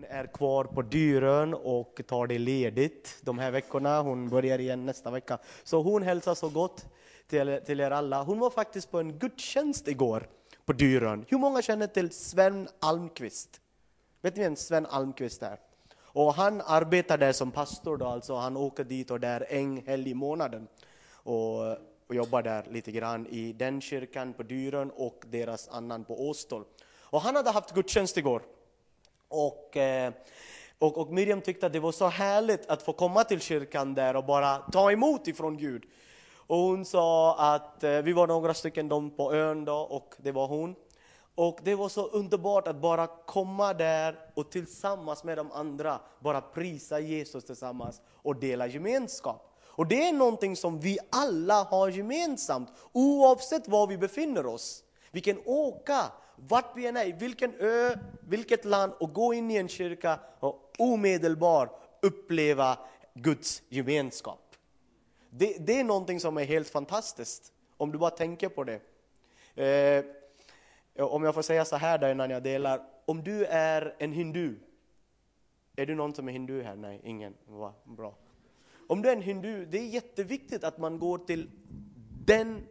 Hon är kvar på Dyrön och tar det ledigt de här veckorna. Hon börjar igen nästa vecka. Så hon hälsar så gott till, till er alla. Hon var faktiskt på en gudstjänst igår på Dyrön. Hur många känner till Sven Almqvist? Vet ni vem Sven Almqvist är? Och han arbetar där som pastor då, alltså han åker dit och där en helg i månaden och, och jobbar där lite grann i den kyrkan på Dyrön och deras annan på Åstol. Och han hade haft gudstjänst igår. Och, eh, och, och Miriam tyckte att det var så härligt att få komma till kyrkan där och bara ta emot ifrån Gud. Och hon sa att eh, vi var några stycken de på ön då och det var hon. Och det var så underbart att bara komma där och tillsammans med de andra bara prisa Jesus tillsammans och dela gemenskap. Och det är någonting som vi alla har gemensamt oavsett var vi befinner oss. Vi kan åka vart vi än är, vilken ö, vilket land och gå in i en kyrka och omedelbart uppleva Guds gemenskap. Det, det är någonting som är helt fantastiskt, om du bara tänker på det. Eh, om jag får säga så här där innan jag delar, om du är en hindu, är du någon som är hindu här? Nej, ingen. Va, bra. Om du är en hindu, det är jätteviktigt att man går till den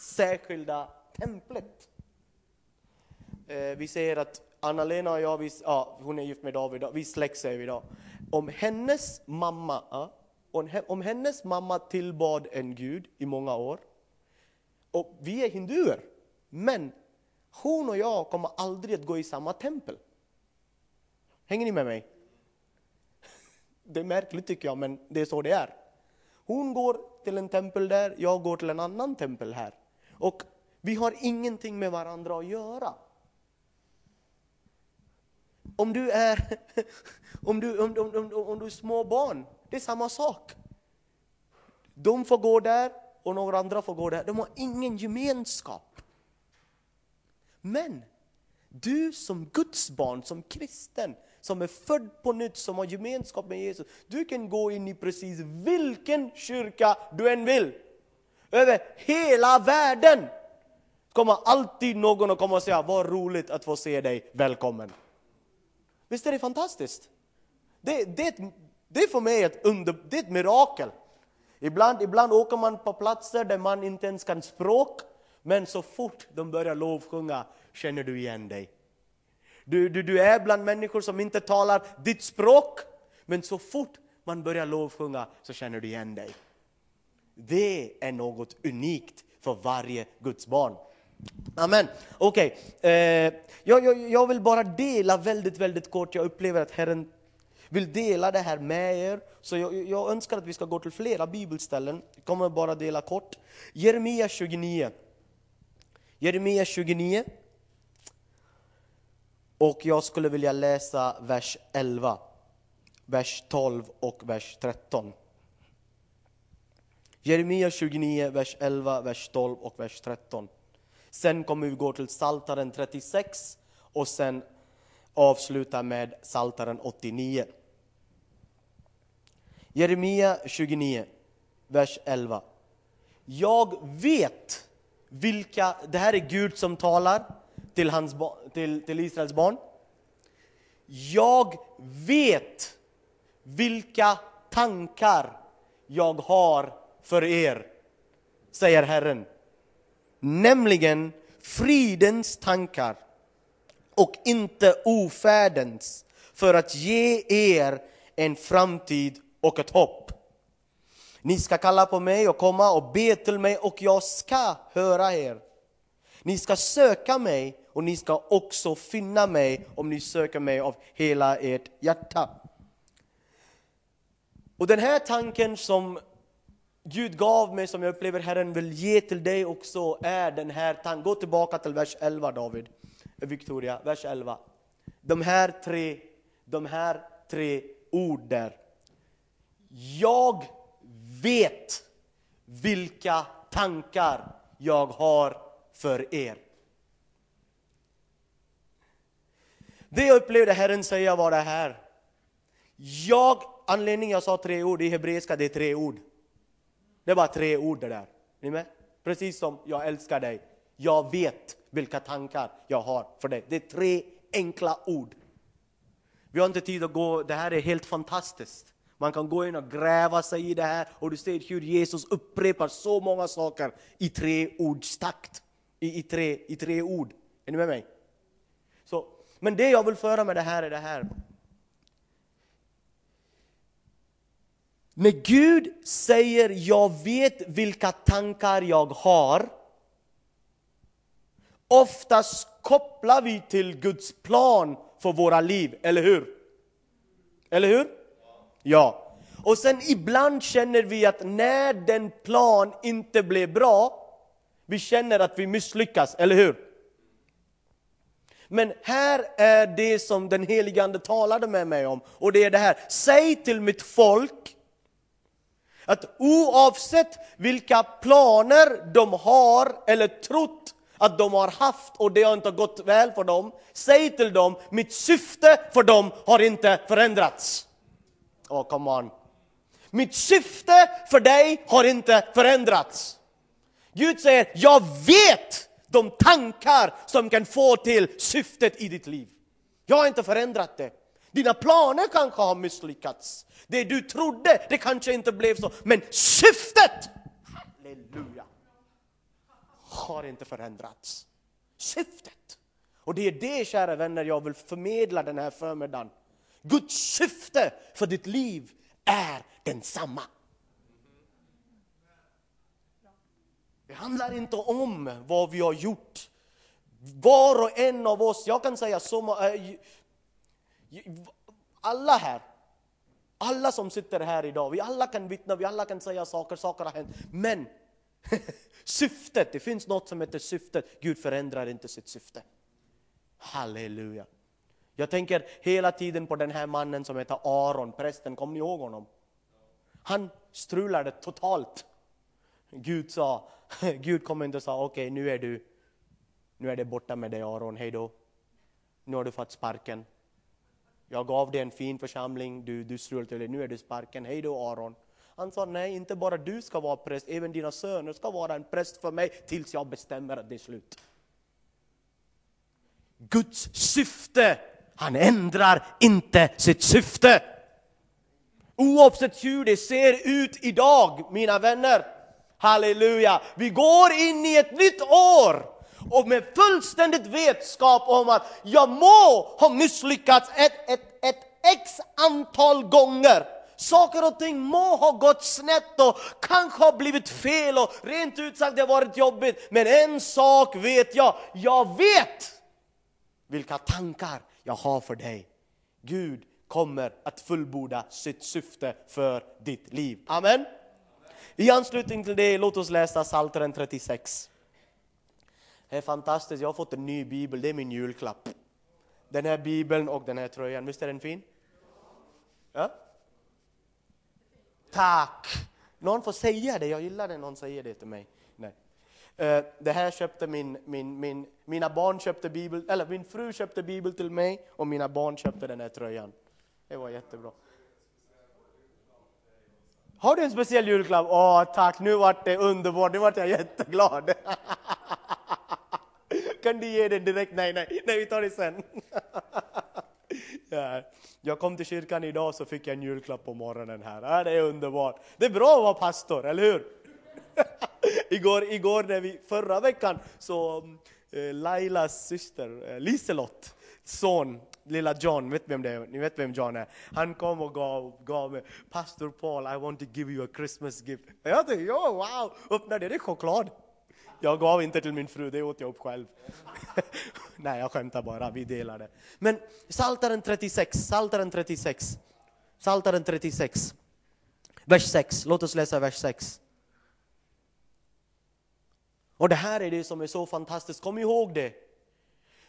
särskilda templet. Eh, vi säger att Anna-Lena och jag, vi, ja, hon är gift med David, vi släkt säger vi då. Om hennes mamma, ja, om hennes mamma tillbad en gud i många år, och vi är hinduer, men hon och jag kommer aldrig att gå i samma tempel. Hänger ni med mig? Det är märkligt tycker jag, men det är så det är. Hon går till en tempel där, jag går till en annan tempel här. Och vi har ingenting med varandra att göra. Om du är, om du, om, om, om, om du är små barn, det är samma sak. De får gå där och några andra får gå där. De har ingen gemenskap. Men du som Guds barn, som kristen, som är född på nytt, som har gemenskap med Jesus, du kan gå in i precis vilken kyrka du än vill. Över hela världen kommer alltid någon att komma och säga, vad roligt att få se dig, välkommen. Visst är det fantastiskt? Det, det, det är för mig ett, under, det är ett mirakel. Ibland, ibland åker man på platser där man inte ens kan språk, men så fort de börjar lovsjunga känner du igen dig. Du, du, du är bland människor som inte talar ditt språk, men så fort man börjar lovsjunga så känner du igen dig. Det är något unikt för varje Guds barn. Amen. Okej, okay. eh, jag, jag, jag vill bara dela väldigt, väldigt kort. Jag upplever att Herren vill dela det här med er. Så jag, jag önskar att vi ska gå till flera bibelställen. Jag kommer bara dela kort. Jeremia 29. Jeremia 29. Och jag skulle vilja läsa vers 11, vers 12 och vers 13. Jeremia 29, vers 11, vers 12 och vers 13. Sen kommer vi gå till Saltaren 36 och sen avsluta med Saltaren 89. Jeremia 29, vers 11. Jag vet vilka, det här är Gud som talar till, hans, till, till Israels barn. Jag vet vilka tankar jag har för er, säger Herren nämligen fridens tankar och inte ofärdens, för att ge er en framtid och ett hopp. Ni ska kalla på mig och komma och be till mig och jag ska höra er. Ni ska söka mig och ni ska också finna mig om ni söker mig av hela ert hjärta. Och den här tanken som Gud gav mig, som jag upplever Herren vill ge till dig också, är den här tanken. Gå tillbaka till vers 11 David, Victoria, vers 11. De här tre, de här tre ord där. Jag vet vilka tankar jag har för er. Det jag upplevde Herren säga var det här. Jag, anledningen jag sa tre ord, i hebreiska det är tre ord. Det är bara tre ord det där. Ni med? Precis som jag älskar dig. Jag vet vilka tankar jag har för dig. Det är tre enkla ord. Vi har inte tid att gå, det här är helt fantastiskt. Man kan gå in och gräva sig i det här och du ser hur Jesus upprepar så många saker i tre ords takt. I, i, tre, I tre ord. Är ni med mig? Så, men det jag vill föra med det här är det här. När Gud säger jag vet vilka tankar jag har, oftast kopplar vi till Guds plan för våra liv, eller hur? Eller hur? Ja. Och sen ibland känner vi att när den plan inte blev bra, vi känner att vi misslyckas, eller hur? Men här är det som den helige Ande talade med mig om, och det är det här. Säg till mitt folk att oavsett vilka planer de har eller trott att de har haft och det har inte gått väl för dem, säg till dem, mitt syfte för dem har inte förändrats. Oh, come on. Mitt syfte för dig har inte förändrats. Gud säger, jag vet de tankar som kan få till syftet i ditt liv. Jag har inte förändrat det. Dina planer kanske har misslyckats. Det du trodde, det kanske inte blev så. Men syftet, halleluja, har inte förändrats. Syftet. Och det är det, kära vänner, jag vill förmedla den här förmiddagen. Guds syfte för ditt liv är densamma. Det handlar inte om vad vi har gjort. Var och en av oss, jag kan säga så, alla här, alla som sitter här idag, vi alla kan vittna, vi alla kan säga saker, saker har hänt. Men syftet, det finns något som heter syftet. Gud förändrar inte sitt syfte. Halleluja. Jag tänker hela tiden på den här mannen som heter Aron, prästen, kommer ni ihåg honom? Han strulade totalt. Gud sa, Gud kom inte och sa okej okay, nu är du, nu är det borta med dig Aron, hej då. Nu har du fått sparken. Jag gav dig en fin församling, du, du strulade till det, nu är du sparken, hej då Aron. Han sa nej, inte bara du ska vara präst, även dina söner ska vara en präst för mig tills jag bestämmer att det är slut. Guds syfte han ändrar inte sitt syfte. Oavsett hur det ser ut idag, mina vänner. Halleluja! Vi går in i ett nytt år och med fullständigt vetskap om att jag må ha misslyckats ett, ett, ett x antal gånger. Saker och ting må ha gått snett och kanske har blivit fel och rent ut sagt det har varit jobbigt. Men en sak vet jag, jag vet vilka tankar jag har för dig. Gud kommer att fullborda sitt syfte för ditt liv. Amen. I anslutning till det, låt oss läsa Psaltaren 36. Det är fantastiskt, jag har fått en ny bibel, det är min julklapp. Den här bibeln och den här tröjan, visst är den fin? Ja? Tack! Någon får säga det, jag gillar när någon säger det till mig. Nej. Eh, det här köpte min, min, min, mina barn köpte bibel, eller min fru köpte bibel till mig och mina barn köpte den här tröjan. Det var jättebra. Har du en speciell julklapp? Åh tack, nu vart det underbart, nu vart jag jätteglad. Kan du ge den direkt? Nej, nej, nej, vi tar det sen. Ja. Jag kom till kyrkan idag så fick jag en julklapp på morgonen här. Ja, det är underbart. Det är bra att vara pastor, eller hur? igår, igår när vi, förra veckan så mm, eh, Lailas syster eh, Liselott son, lilla John, vet vem det är? ni vet vem John är? Han kom och gav, gav mig, Pastor Paul, I want to give you a Christmas gift. Jag tänkte, ja, wow, öppna det, det är choklad. Jag gav inte till min fru, det åt jag upp själv. Nej, jag skämtar bara, vi delar det. Men Saltaren 36, Saltaren 36, Saltaren 36, vers 6, låt oss läsa vers 6. Och det här är det som är så fantastiskt, kom ihåg det.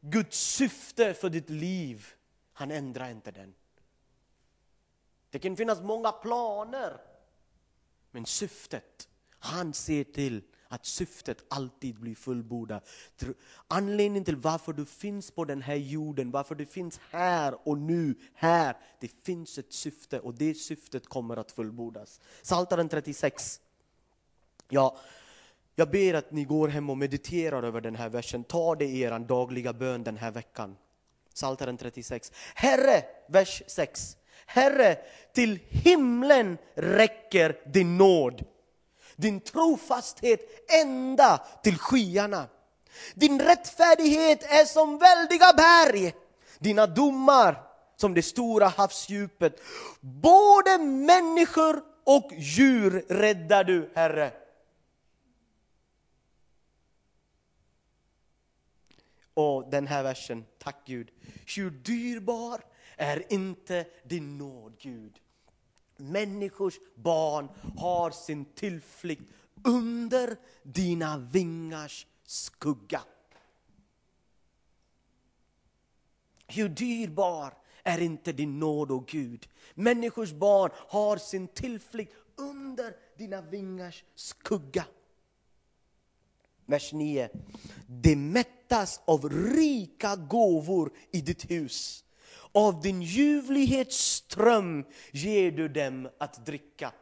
Guds syfte för ditt liv, han ändrar inte den. Det kan finnas många planer, men syftet, han ser till att syftet alltid blir fullbordat. Anledningen till varför du finns på den här jorden, varför du finns här och nu, här, det finns ett syfte och det syftet kommer att fullbordas. Psaltaren 36. Ja, jag ber att ni går hem och mediterar över den här versen. Ta det i er dagliga bön den här veckan. Psaltaren 36. Herre, vers 6. Herre, till himlen räcker din nåd. Din trofasthet ända till skyarna. Din rättfärdighet är som väldiga berg. Dina domar som det stora havsdjupet. Både människor och djur räddar du, Herre. Och den här versen, tack Gud. Hur dyrbar är inte din nåd, Gud. Människors barn har sin tillflykt under dina vingars skugga. Hur dyrbar är inte din nåd, och Gud. Människors barn har sin tillflykt under dina vingars skugga. Vers 9. De mättas av rika gåvor i ditt hus. Av din ljuvlighetsström ger du dem att dricka.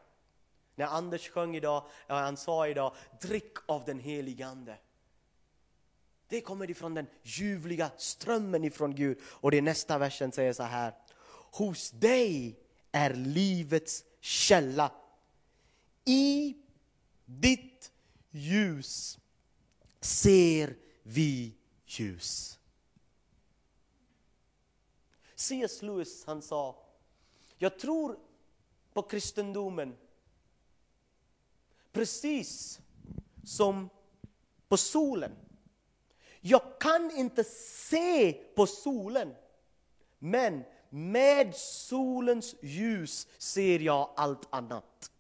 När Anders sjöng idag, han sa idag, drick av den helige Ande. Det kommer ifrån den ljuvliga strömmen ifrån Gud. Och det nästa versen säger så här. Hos dig är livets källa. I ditt ljus ser vi ljus. C.S. Lewis han sa, jag tror på kristendomen precis som på solen. Jag kan inte se på solen, men med solens ljus ser jag allt annat.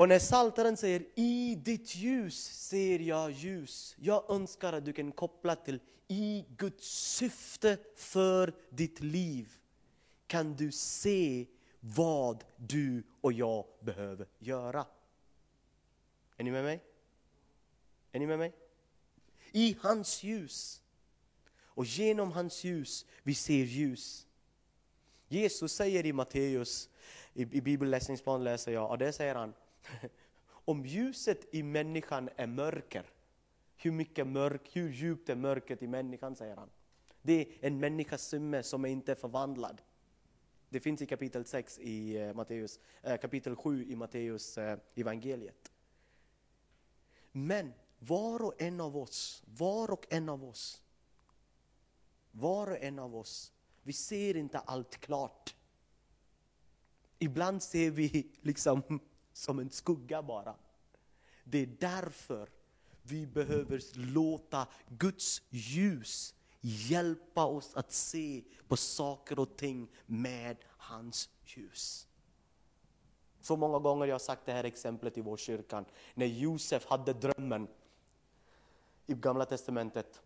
Och när Saltaren säger i ditt ljus ser jag ljus. Jag önskar att du kan koppla till i Guds syfte för ditt liv kan du se vad du och jag behöver göra. Är ni med mig? Är ni med mig? I hans ljus. Och genom hans ljus vi ser ljus. Jesus säger i Matteus, i, i bibelläsningsplan läser jag, och det säger han, om ljuset i människan är mörker, hur mycket mörk, hur djupt är mörkret i människan, säger han. Det är en människas symme som är inte förvandlad. Det finns i kapitel 6 eh, eh, i Matteus, kapitel 7 i Matteus evangeliet. Men var och en av oss, var och en av oss, var och en av oss, vi ser inte allt klart. Ibland ser vi liksom som en skugga bara. Det är därför vi behöver låta Guds ljus hjälpa oss att se på saker och ting med hans ljus. Så många gånger jag har sagt det här exemplet i vår kyrkan. När Josef hade drömmen i Gamla Testamentet.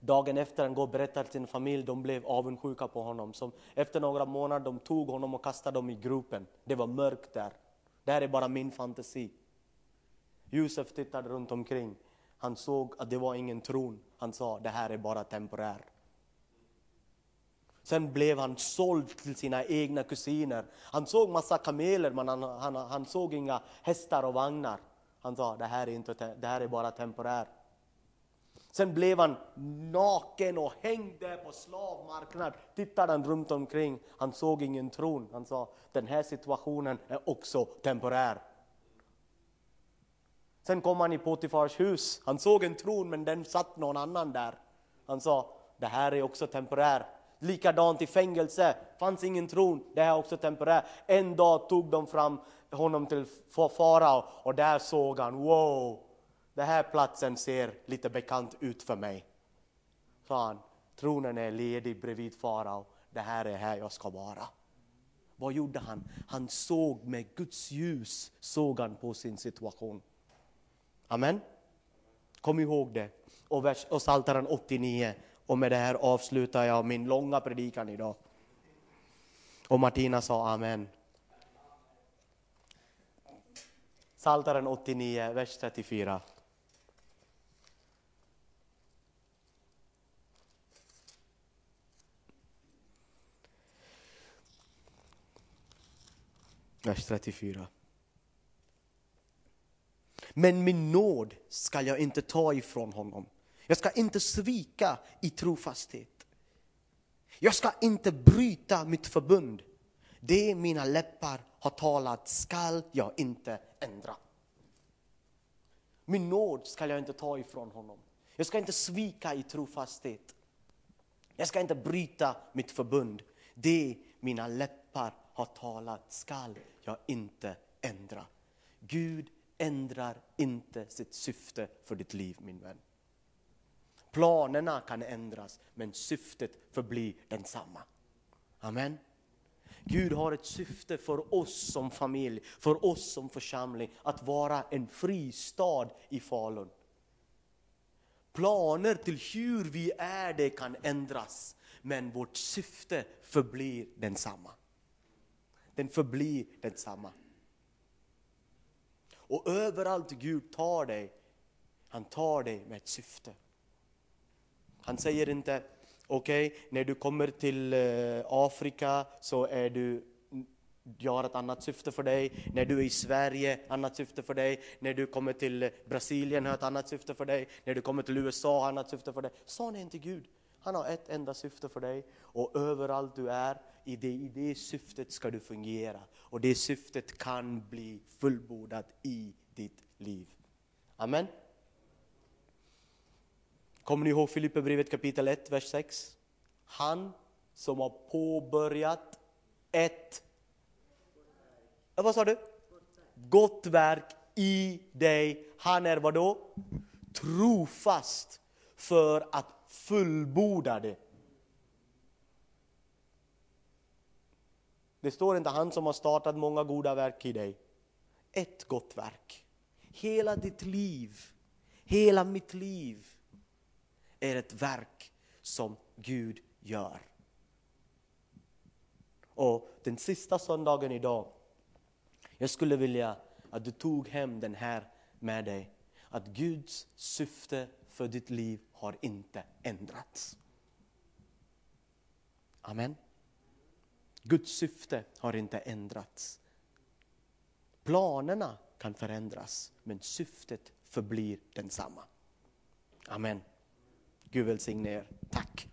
Dagen efter han går och berättar till sin familj, de blev avundsjuka på honom. Som efter några månader de tog honom och kastade honom i gropen. Det var mörkt där. Det här är bara min fantasi. Josef tittade runt omkring. Han såg att det var ingen tron. Han sa, det här är bara temporär. Sen blev han såld till sina egna kusiner. Han såg massa kameler men han, han, han såg inga hästar och vagnar. Han sa, det här är, inte, det här är bara temporär. Sen blev han naken och hängde på slavmarknad. Tittade han runt omkring. Han såg ingen tron. Han sa, den här situationen är också temporär. Sen kom han i Potifars hus. Han såg en tron men den satt någon annan där. Han sa, det här är också temporär. Likadant i fängelse, fanns ingen tron, det här är också temporär. En dag tog de fram honom till farao och där såg han, wow, den här platsen ser lite bekant ut för mig. Sa han, tronen är ledig bredvid farao, det här är här jag ska vara. Vad gjorde han? Han såg med Guds ljus, såg han på sin situation. Amen. Kom ihåg det. Och, vers, och Psaltaren 89. Och med det här avslutar jag min långa predikan idag. Och Martina sa amen. Psaltaren 89, vers 34. Vers 34. Men min nåd ska jag inte ta ifrån honom. Jag ska inte svika i trofasthet. Jag ska inte bryta mitt förbund. Det mina läppar har talat skall jag inte ändra. Min nåd ska jag inte ta ifrån honom. Jag ska inte svika i trofasthet. Jag ska inte bryta mitt förbund. Det mina läppar har talat skall jag inte ändra. Gud ändrar inte sitt syfte för ditt liv min vän. Planerna kan ändras men syftet förblir densamma. Amen. Gud har ett syfte för oss som familj, för oss som församling, att vara en fristad i Falun. Planer till hur vi är det kan ändras, men vårt syfte förblir densamma. Den förblir densamma. Och överallt Gud tar dig, han tar dig med ett syfte. Han säger inte, okej, okay, när du kommer till eh, Afrika så är du jag har ett annat syfte för dig. När du är i Sverige, annat syfte för dig. När du kommer till Brasilien, har ett annat syfte för dig. När du kommer till USA, har annat syfte för dig. Sån är inte Gud. Han har ett enda syfte för dig. Och överallt du är, i det, i det syftet ska du fungera. Och det syftet kan bli fullbordat i ditt liv. Amen. Kommer ni ihåg Filipperbrevet kapitel 1, vers 6? Han som har påbörjat ett eh, vad sa du? Gott verk i dig. Han är vad då? Trofast för att fullbordade. det. Det står inte han som har startat många goda verk i dig. Ett gott verk. Hela ditt liv, hela mitt liv är ett verk som Gud gör. Och den sista söndagen idag jag skulle vilja att du tog hem den här med dig. Att Guds syfte för ditt liv har inte ändrats. Amen. Guds syfte har inte ändrats. Planerna kan förändras, men syftet förblir densamma. Amen. Gud välsigne er. Tack.